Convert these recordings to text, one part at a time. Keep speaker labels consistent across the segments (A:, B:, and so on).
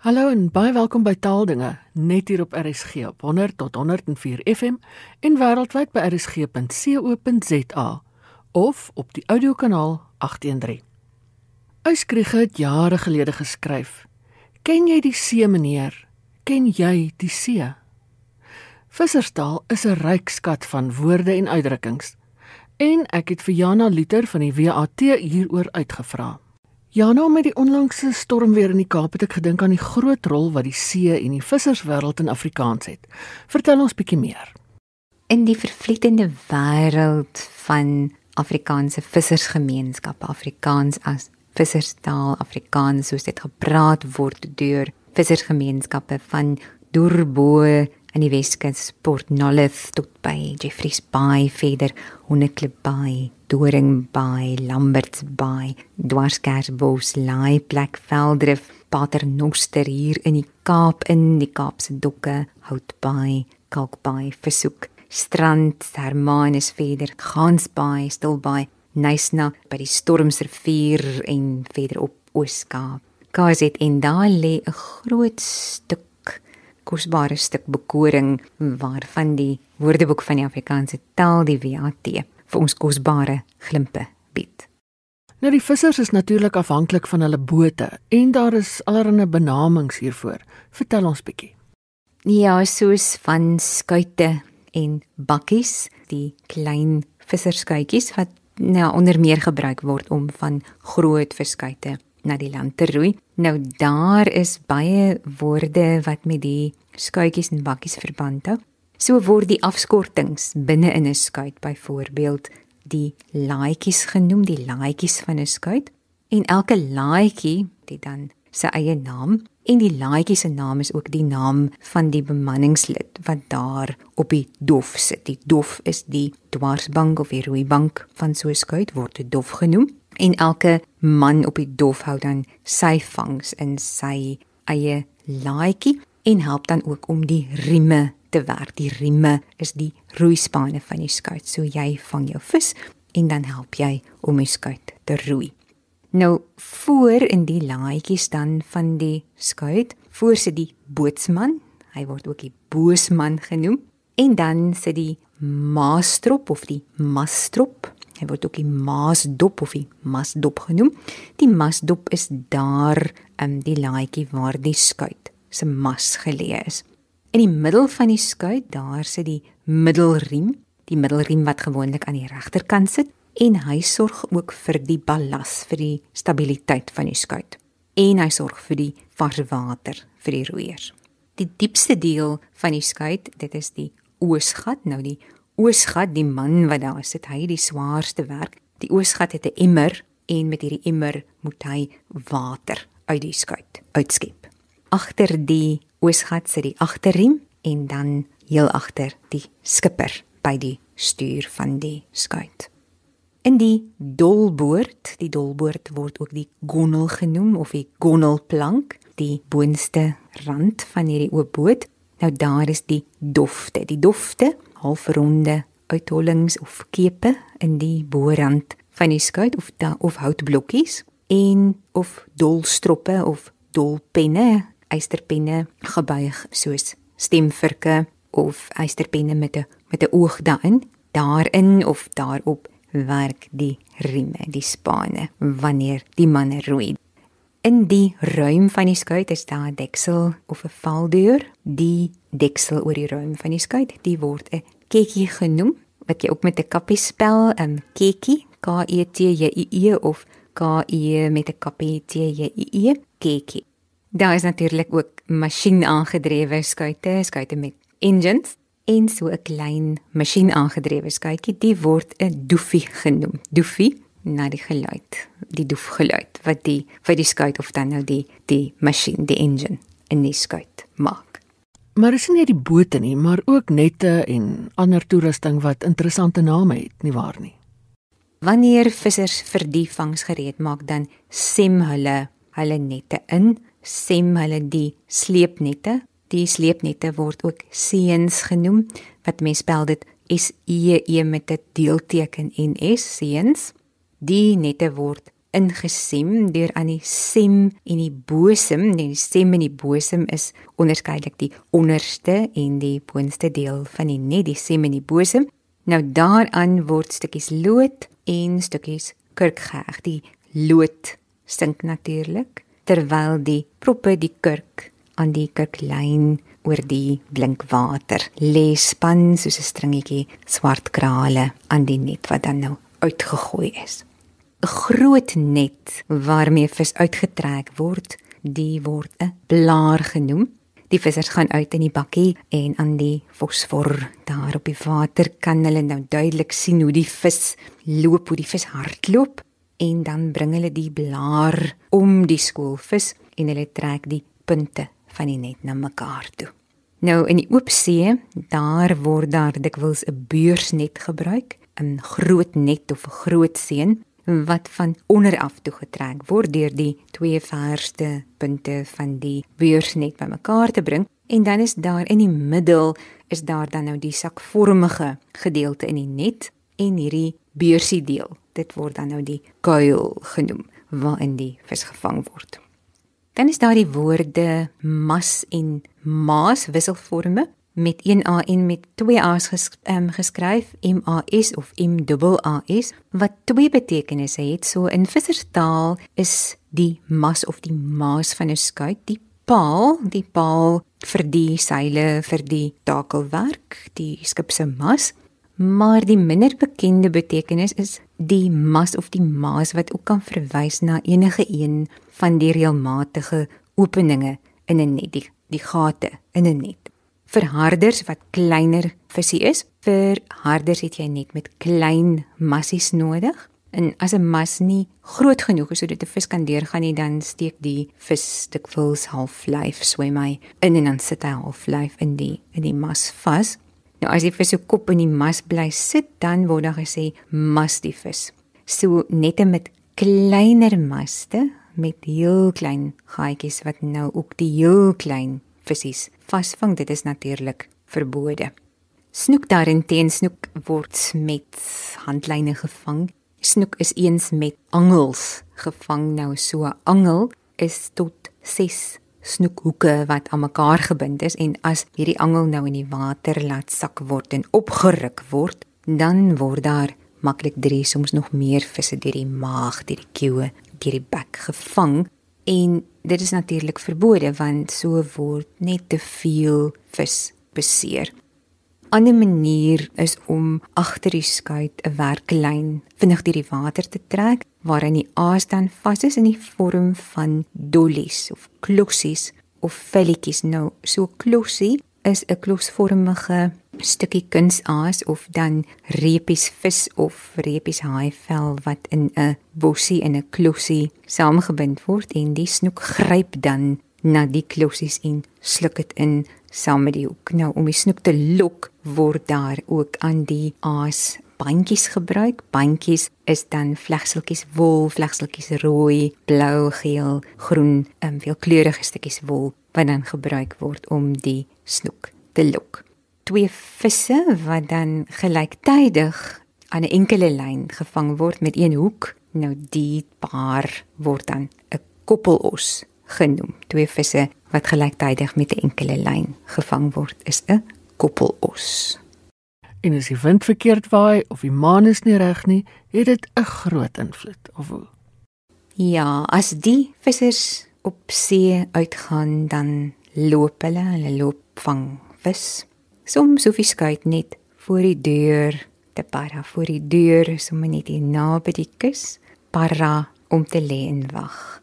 A: Hallo en baie welkom by Taaldinge net hier op RSG op 100 tot 104 FM en wêreldwyd by rsg.co.za of op die audiokanaal 813. Uyskriege het jare gelede geskryf: "Ken jy die see, meneer? Ken jy die see?" Visserstaal is 'n ryk skat van woorde en uitdrukkings. En ek het vir Jana Liter van die WAT hieroor uitgevra. Jana, met die onlangse stormweer in die Kaap het ek gedink aan die groot rol wat die see en die visserswêreld in Afrikaans het. Vertel ons bietjie meer.
B: In die vervlietende wêreld van Afrikaanse vissersgemeenskappe, Afrikaans as visserstaal Afrikaans soos dit gepraat word deur vissersgemeenskappe van Durbo in die Weskus, Port Nolloth tot by Jeffreys Bay, verder Honneklip Bay, Doring Bay, Lamberts Bay, Dwarskersbos, Laai Plek, Veldrif, Paternoster hier in die Kaap in die Kaapse dokke, Houtbaai, Kalkbaai, Versoek, Strand, Hermanus verder, Gansbaai, Stilbaai Nysna by die Stormsrivier en verder op Ooskaap. KZN en daar lê 'n groot stuk kosbare stuk bekoring waarvan die Woordeboek van die Afrikaanse taal die WAT vir ons kosbare glimpe bied.
A: Nou die vissers is natuurlik afhanklik van hulle bote en daar is allerlei benamings hiervoor. Vertel ons bietjie.
B: Ja, soos van skuite en bakkies, die klein visserskuitjies wat nou onder meer gebruik word om van groot verskeite na die land te roei. Nou daar is baie woorde wat met die skuitjies en bakkies verband hou. So word die afskortings binne in 'n skuit byvoorbeeld die laaitjies genoem, die laaitjies van 'n skuit en elke laaitjie het dan sy eie naam en die laaitjie se naam is ook die naam van die bemanningslid wat daar op die dof sit. Die dof is die dwarsbank of die roeibank van so 'n skuit word dit dof genoem en elke man op die dof hou dan sy vangs in sy eie laaitjie en help dan ook om die rieme te werk. Die rieme is die roeispane van die skuit. So jy vang jou vis en dan help jy om die skuit te roei. Nou voor in die laaitjies dan van die skuit, voor sit die bootsman, hy word ook die boosman genoem, en dan sit die maastrop of die masstrop, hy word ook die maasdop of die masdop genoem. Die masdop is daar in die laaitjie waar die skuit se mas geleë is. In die middel van die skuit, daar sit die middelriem, die middelriem wat gewoonlik aan die regterkant sit en hy sorg ook vir die ballas vir die stabiliteit van die skuit en hy sorg vir die vars water vir die roeiers. Die diepste deel van die skuit, dit is die oosgat. Nou die oosgat, die man wat daar sit, hy die swaarste werk. Die oosgat het 'n emmer en met hierdie emmer moet hy water uit die skuit uitskep. Agter die oosgat sit die agterriem en dan heel agter die skipper by die stuur van die skuit. In die dolboord, die dolboord word ook die gonnel genoem of die gonnelplank, die boonste rand van hierdie oop boot. Nou daar is die dofte, die dofte, halfronde uithollings of kepe in die boorand van die skuit of da, of houtblokkies en of dolstroppe of dolpenne, eysterpenne gebuig soos stemvirke of eysterpenne met 'n met 'n oog daarin, daarin of daarop werk die rieme, die spane wanneer die manne roei. In die ruim van die skuit is daar 'n deksel of 'n valdeur. Die deksel oor die ruim van die skuit, die word 'n ketjie genoem, wat jy ook met 'n kappie spel, 'n ketjie, K E T J I E of K E met 'n kappie T J I E, ketjie. Daar is natuurlik ook masjien aangedrewe skuite, skuite met engines en so 'n klein masjien aangedrewe skuitjie, die word 'n doefie genoem. Doefie na die geluid, die doefgeluid wat die vir die skuit of dan nou die die masjien, die engine in die skuit maak.
A: Maar is nie die bote nie, maar ook nette en ander toerusting wat interessante name het, nie waar nie?
B: Wanneer vissers vir die vangs gereed maak, dan sem hulle hulle nette in, sem hulle die sleepnette Die sleepnette word ook seuns genoem wat mens spel dit S E E met 'n deelteken en S seuns. Die nette word ingesem deur aan die sem en die bosem. Nee, die sem en die bosem is onderskeidelik die onderste en die boonste deel van die net, die sem en die bosem. Nou daaraan word stukkies lood en stukkies kurk geheg. Die lood stink natuurlik terwyl die proppe die kurk aan die kurklyn oor die blink water lê span soos 'n stringetjie swart krale aan die net wat dan nou uitgegooi is. 'n Groot net waarmee vis uitgetrek word, die word 'n blaar genoem. Die vissers gaan uit in die bakkie en aan die fosfor daar op die water kan hulle nou duidelik sien hoe die vis loop, hoe die vis hardloop en dan bring hulle die blaar om die skoolvis en hulle trek die punte van die net na mekaar toe. Nou in die oop see, daar word daar dikwels 'n beursnet gebruik, 'n groot net of 'n groot seën wat van onder af toe getrek word deur die twee verste punte van die beursnet bymekaar te bring en dan is daar in die middel is daar dan nou die sakvormige gedeelte in die net en hierdie beursie deel. Dit word dan nou die kuil genoem waarin die vis gevang word. Dan is daar die woorde mas en maas wisselforme met 1 a en met 2 a's ges, um, geskryf M A S of M A S wat twee betekenisse het. So in visserstaal is die mas of die maas van 'n skuit die paal, die paal vir die seile vir die takelwerk, die skip se mas. Maar die minder bekende betekenis is die mas of die maas wat ook kan verwys na enige een van die reëlmatige openinge in 'n net, die, die gate in 'n net. Vir harders wat kleiner visie is, vir harders het jy net met klein massies nodig. En as 'n mas nie groot genoeg is sodat 'n vis kan deurgaan nie, dan steek die vis dikwels half-lyf swem hy in en dan sit hy half-lyf in die in die mas vas. Nou as die vis se kop in die mas bly sit, dan word daar gesê mas die vis. So nette met kleiner maste met heel klein gaatjies wat nou ook die heel klein visse vasvang. Dit is natuurlik verbode. Snoek daarteen snoek word met handlyne gevang. Snoek is eens met angels gevang. Nou so angel is tot 6 snoekhoeke wat aan mekaar gebind is en as hierdie angel nou in die water laat sak word en opgeruk word, dan word daar maklik 3 soms nog meer visse deur die maag, deur die kieue deur die bek gevang en dit is natuurlik verbode want so word net te veel vis beseer. Ander manier is om agter die skuit 'n werklyn vinnig deur die water te trek waarin die aas dan vas is in die vorm van dollies of klossies of velletjies. Nou, so klossie is 'n klosvormige stukkie kunsaas of dan reepies vis of reepies haaivel wat in 'n bossie in 'n klossie saamgebind word en die snoek gryp dan na die klossies en sluk dit in saam met die hoek. Nou om die snoek te lok word daar ook aan die aas bandjies gebruik. Bandjies is dan vlegseltjies wol, vlegseltjies rooi, blou, geel, groen, en um, veelkleurige stukkies wol wat dan gebruik word om die snoek te lok twee visse wat dan gelyktydig aan 'n enkele lyn gevang word met een hoek. Nou die paar word dan 'n koppelos genoem. Twee visse wat gelyktydig met 'n enkele lyn gevang word is 'n koppelos.
A: En as die wind verkeerd waai of die maan is nie reg nie, het dit 'n groot invloed of hoe?
B: Ja, as die vissers op see uitgaan, dan loop hulle, hulle loop vang vis Soms hoef die skuit net voor die deur te para voor die deur, sommer net hier naby die kus, para om te lê en wag.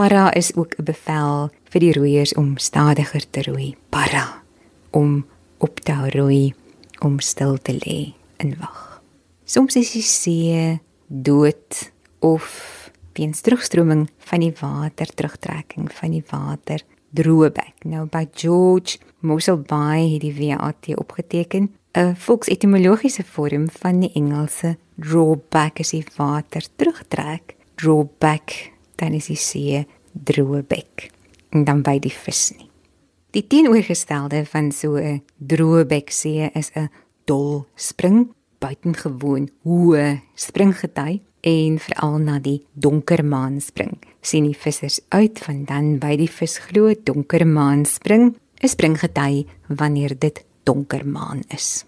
B: Para is ook 'n bevel vir die roeiers om stadiger te roei. Para om op te hou roei, om stil te lê en wag. Soms is die see dood of weens terugstroming van die water, terugtrekking van die water, droëbek. Nou by George Mossel Bay het die WAT opgeteken 'n volksetimologiese vorm van die Engelse drawback as die water terugtrek. Drawback dan is die see droëbek. En dan by die vis nie. Die teenoorgestelde van so 'n droëbek see is 'n dol spring, buitengewoon hoë springgety. en veral na die donker maan spring. sien die vissers uit van dan by die visglo donker maan spring. 'n Springgety wanneer dit donker maan is.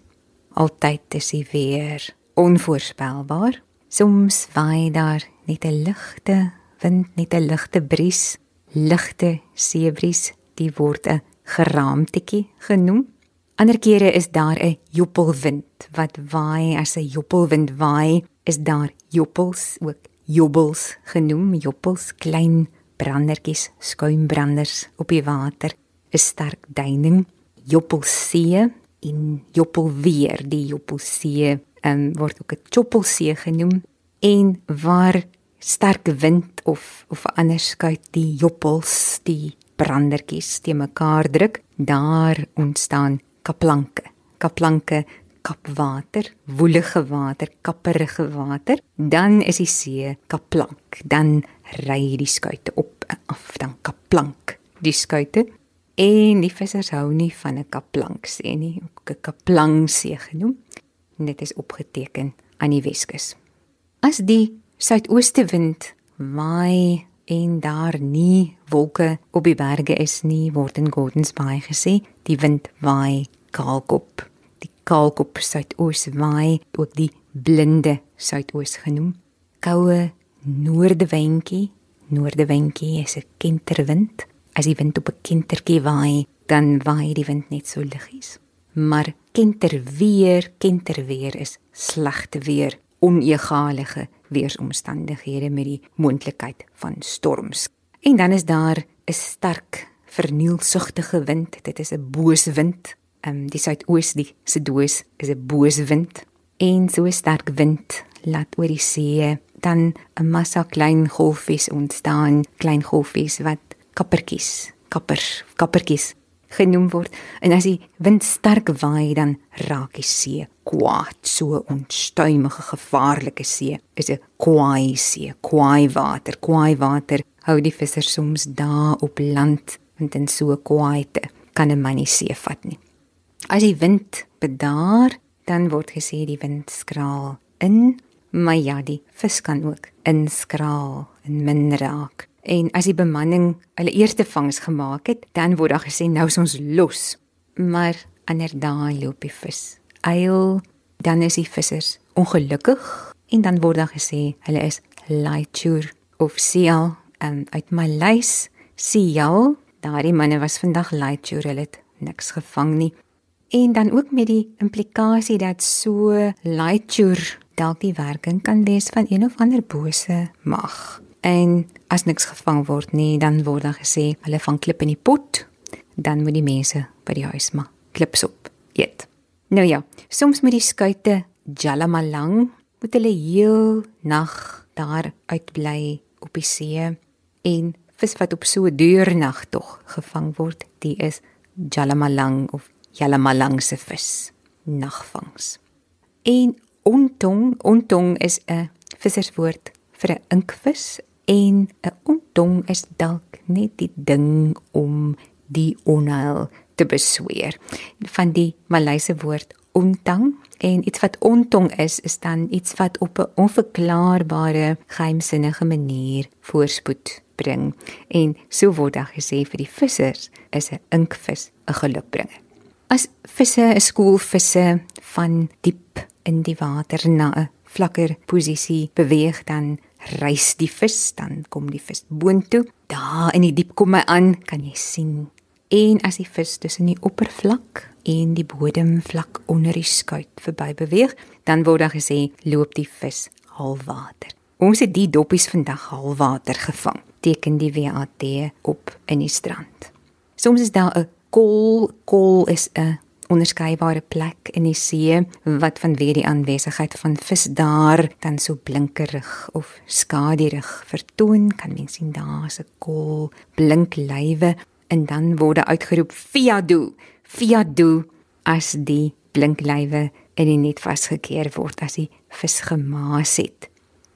B: Altyd is hy weer onvoorspelbaar. Soms waai daar net 'n ligte wind, net 'n ligte bries, ligte seebries, die word 'n geraamtetjie genoem. Ander kere is daar 'n joppelwind wat waai as 'n joppelwind waai, is daar joppels ook jobbels genoem, joppels klein brandertjies, skuimbranders op die water, 'n sterk duining, joppelsee en joppelweer, die joppelsee um, word ook 'n choppelsee genoem en waar sterk wind of of anders skuit die joppels, die brandertjies te mekaar druk, daar ontstaan kaplanke. Kaplanke kapwater, woelige water, kapperige water, dan is die see kaplank. Dan ry die skuite op af dan kaplank die skuite. En die vissers hou nie van 'n kaplank sê nie, ook 'n kaplang see genoem. Dit is opgeteken aan die Weskus. As die suidooste wind waai en daar nie wolke op die berge is nie, word in Gordons Bay gesê, die wind waai kaalkop. Die kaalkop suidoos waai, ook die blinde suidoos genoem. Koue noordewindjie, noordewindjie is 'n kenterwind. As die wind op 'n kentertjie waai, dan waai die wind net so liggies. Maar kenterweer, kenterweer is slegte weer, onegalige weeromstandighede met die moontlikheid van storms. En dan is daar 'n sterk vernielsugtige wind. Dit is 'n bose wind. Ehm um, die suidoos die se doos is 'n bose wind. En so sterk wind laat oor die see dan 'n massa klein golfies ontstaan, klein golfies wat kappertjies, kappers, kappertjies genoem word. En as die wind sterk waai dan raak die see kwaad, so onstuimige gevaarlike see. Is 'n kwaai see, kwaai water, kwaai water. Hou die vissers soms daar op land want in so kwaaite kan 'n man nie see vat nie. As die wind bedaar, dan word gesê die wind skraal in, maar ja, die vis kan ook inskraal en min raak. En as die bemanning hulle eerste vangs gemaak het, dan word daar gesê nou is ons los. Maar ander dae loop die vis. Eil, dan is die vissers ongelukkig en dan word daar gesê hulle is laitur of seal um, uit Maleis. Seal, daardie manne was vandag laitur, hulle het niks gevang nie. En dan ook met die implikasie dat so laitur dalk die werking kan wees van een of ander bose mag. En as niks gevang word nie, dan word daar gesê hulle vang klip in die pot, dan moet die mense by die huis maar klips op eet. Nou ja, soms met die skuite Jalamalang moet hulle heel nag daar uitbly op die see en vis wat op so 'n duur nag tog gevang word, die is Jalamalang of Jalamalang se vis, nagvangs. En ontong, ontong is 'n visserswoord vir 'n inkvis en 'n ontong is dalk net die ding om die onheil te besweer. Van die Maleise woord ontang en iets wat ontong is is dan iets wat op 'n onverklaarbare geheimsinnige manier voorspoed bring. En so word daar gesê vir die vissers is 'n inkvis 'n gelukbringer. As visse 'n skool visse van diep in die water na 'n vlakker posisie beweeg dan reis die vis dan kom die vis boontoe. Daar in die diep kom hy aan kan jy sien. En as die vis tussen die oppervlak en die bodemvlak onder die skuit verby beweeg dan word daar gesê loop die vis halfwater ons het die doppies vandag halfwater gevang teken die WAT op in die strand. Soms is daar 'n kol kol is 'n onderskeidbare plek in die see wat vanweë die aanwesigheid van vis daar dan so blinkerig of skadurig vertoon. Kan mens sien daar's 'n kol blink lywe en dan word uitgeroep fiado fiado as die blink lywe in die net vasgekeer word as die vis gemaas het.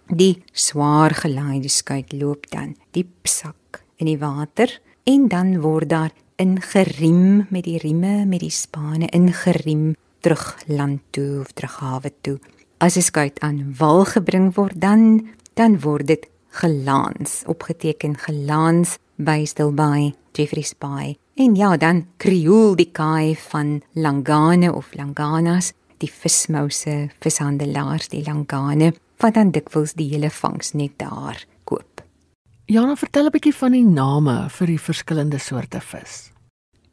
B: Die swaar gelaaide skuit loop dan diep sak in die water en dan word daar ingeriem met die rieme met die spane ingeriem terug land toe of terug hawe toe As 'n skuit aan wal gebring word, dan dan word dit gelans, opgeteken gelans by Stilbaai, Jeffreys Bay. En ja, dan krioel die kaai van Langane of Langanas, die vismouse, vishandelaars, die Langane, wat dan dikwels die hele vangs net daar.
A: Jana, vertel 'n bietjie van die name vir die verskillende soorte vis.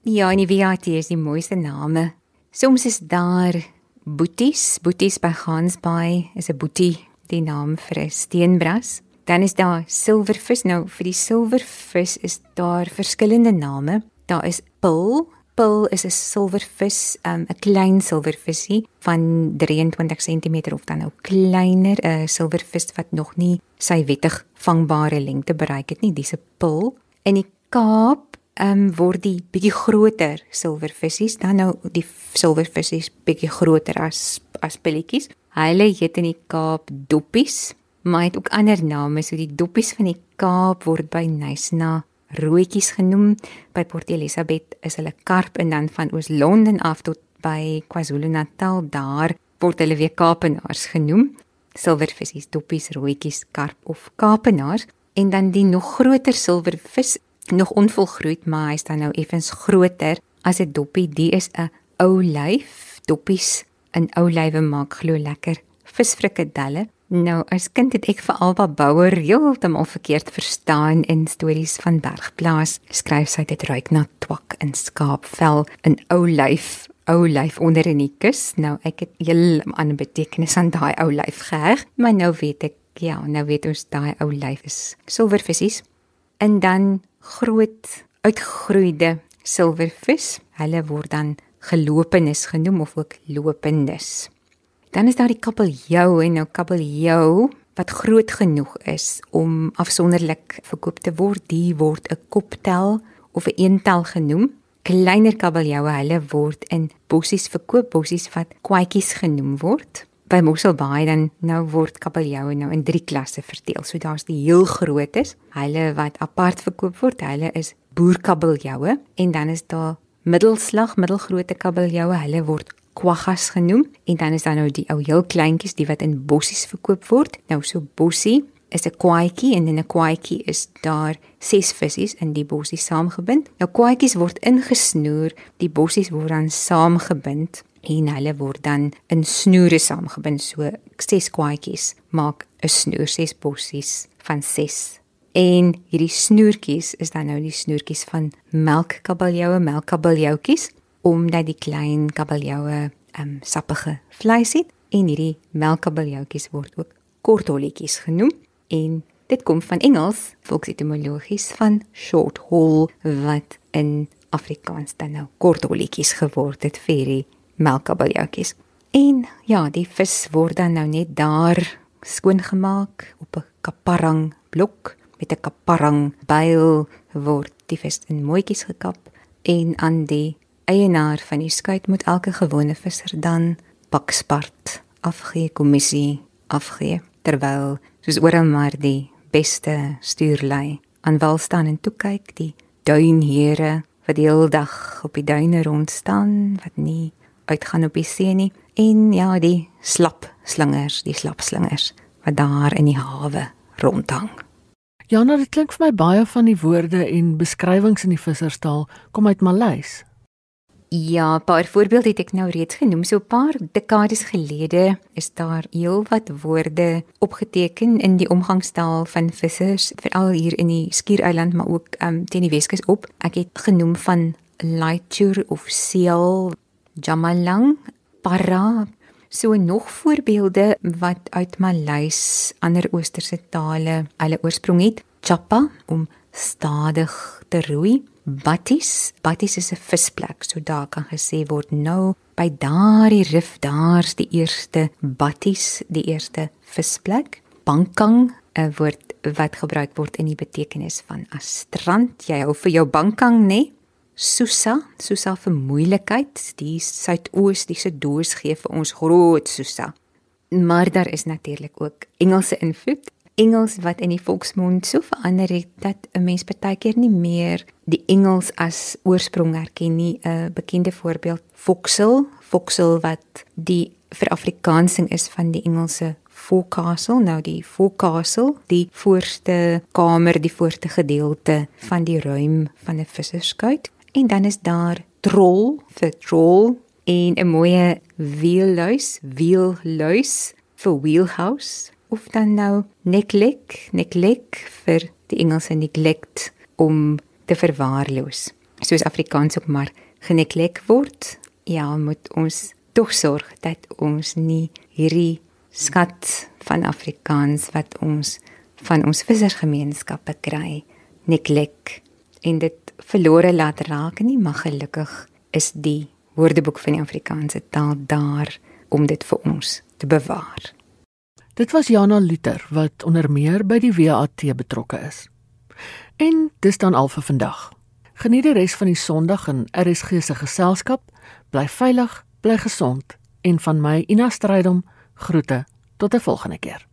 B: Ja, in die VAT is die mooiste name. Soms is daar boeties, boeties by Gansbaai is 'n boetie, die naam vir 'n steenbras. Dan is daar silwervis. Nou vir die silwervis is daar verskillende name. Daar is pil. Pil is 'n silwervis, um, 'n klein silwervisie van 23 cm of dan nou kleiner, 'n silwervis wat nog nie sy wettig vangbare lengte bereik het nie. Dis 'n pil. In die Kaap um, word die bietjie groter silwervissies, dan nou die silwervissies bietjie groter as as pilletjies. Hulle heet in die Kaap doppies, maar het ook ander name, so die doppies van die Kaap word by Nysna rooitjies genoem. By Port Elizabeth is hulle karp en dan van Oos-London af tot by KwaZulu-Natal daar word hulle weer kaapenaars genoem. Silwervissies, doppies, rooitjies, karp of kaapenaars en dan die nog groter silwervis nog onvolgroeid, maar hy's dan nou effens groter as 'n doppie. Die is 'n ou lyf. Doppies in ou lywe maak glo lekker visfrikadelle. Nou, as kind het ek vir Alba Bouwer heeltemal verkeerd verstaan in stories van Bergplaas. Skryf sy dit ruik na twak in skaapvel, 'n ou lyf, ou lyf onder in die kus. Nou, ek het heel ander betekenis aan daai ou lyf geheg, maar nou weet ek, ja, nou weet ons daai ou lyf is silwervissies. En dan groot uitgegroeide silwervis. Hulle word dan gelopenis genoem of ook lopendes. Dan is daar die kabeljou en nou kabeljou wat groot genoeg is om afsonderlik verkoop te word, die word 'n koptel of 'n eentel genoem. Kleiner kabeljoue, hulle word in bossies verkoop, bossies wat kwaadjies genoem word by Mosselbaai dan nou word kabeljoue nou in drie klasse verdeel. So daar's die heel grootes, hulle wat apart verkoop word, hulle is boerkabeljoue en dan is daar middelslag, middelgrootte kabeljoue, hulle word kwaggas genoem en dan is daar nou die ou heel kleintjies, die wat in bossies verkoop word. Nou so bossie is 'n kwaadjie en in 'n kwaadjie is daar ses visse in die bossie saamgebind. Nou kwaadjies word ingesnoer, die bossies word dan saamgebind en hulle word dan in snoere saamgebind so ses kwaadjies maak 'n snoer ses bossies van 6 en hierdie snoertjies is dan nou die snoertjies van melkkabeljoue melkkabeljoutjies omdat die klein kabeljoue um sappige vleis het en hierdie melkkabeljoutjies word ook kortholletjies genoem en dit kom van Engels volksetimologies van short haul wat in Afrikaans dan nou kortholletjies geword het vir die melkkabeljoutjies. En ja, die vis word dan nou net daar skoongemaak op 'n kaparang blok met 'n kaparang byl word die vis in mooitjies gekap en aan die eienaar van die skuit moet elke gewone visser dan bakspart afgee kommissie afgee terwyl soos oral maar die beste stuurlei aan wal staan en toe kyk die duinhere wat die hele dag op die duine rond staan wat nie uitgaan op die see nie en ja die slap slingers die slap slingers wat daar in die hawe rondhang.
A: Ja, nou dit klink vir my baie van die woorde en beskrywings in die visserstaal kom uit Maleis.
B: Ja, 'n paar voorbeelde het ek nou reeds genoem. So 'n paar dekades gelede is daar heelwat woorde opgeteken in die omgangstaal van vissers, veral hier in die Skiereiland, maar ook um, teen die Weskus op. Ek het genoem van lighture of seal Jamalang, Para, so nog voorbeelde wat uit Maleis, ander oosterse tale, hulle oorsprong het. Chapa om stadig te roei. Batties, Batties is 'n visplek, so daar kan gesê word nou by daardie rif daar's die eerste Batties, die eerste visplek. Bankang 'n woord wat gebruik word in die betekenis van strand. Jy hou vir jou bankang, nê? Nee? Susa, Susa vir moeilikheid. Die suidoosdiese doos gee vir ons groot Susa. Maar daar is natuurlik ook Engelse invloed. Engels wat in die volksmond so verander het dat 'n mens baie keer nie meer die Engels as oorsprong erken nie. 'n Bekende voorbeeld, Foxel, Foxel wat die vir Afrikaansing is van die Engelse forecastle, nou die forecastle, die voorste kamer, die voorste gedeelte van die ruim van 'n visserskuit. En dan is daar trol vir troll en 'n mooi wielluis, wielluis vir wheelhouse of dan nou neglect, neglect vir die Engelse neglect om te verwaarloos. Soos Afrikaans ook maar geneglek word, ja, moet ons tog sorg dat ons nie hierdie skat van Afrikaans wat ons van ons vissersgemeenskappe kry neglek en dit verlore laat raak nie maar gelukkig is die woordeboek van die Afrikaanse taal daar om dit vir ons te bewaar.
A: Dit was Jana Luther wat onder meer by die WAT betrokke is. En dis dan al vir vandag. Geniet die res van die Sondag in RSG se geselskap. Bly veilig, bly gesond en van my Ina Strydom groete tot 'n volgende keer.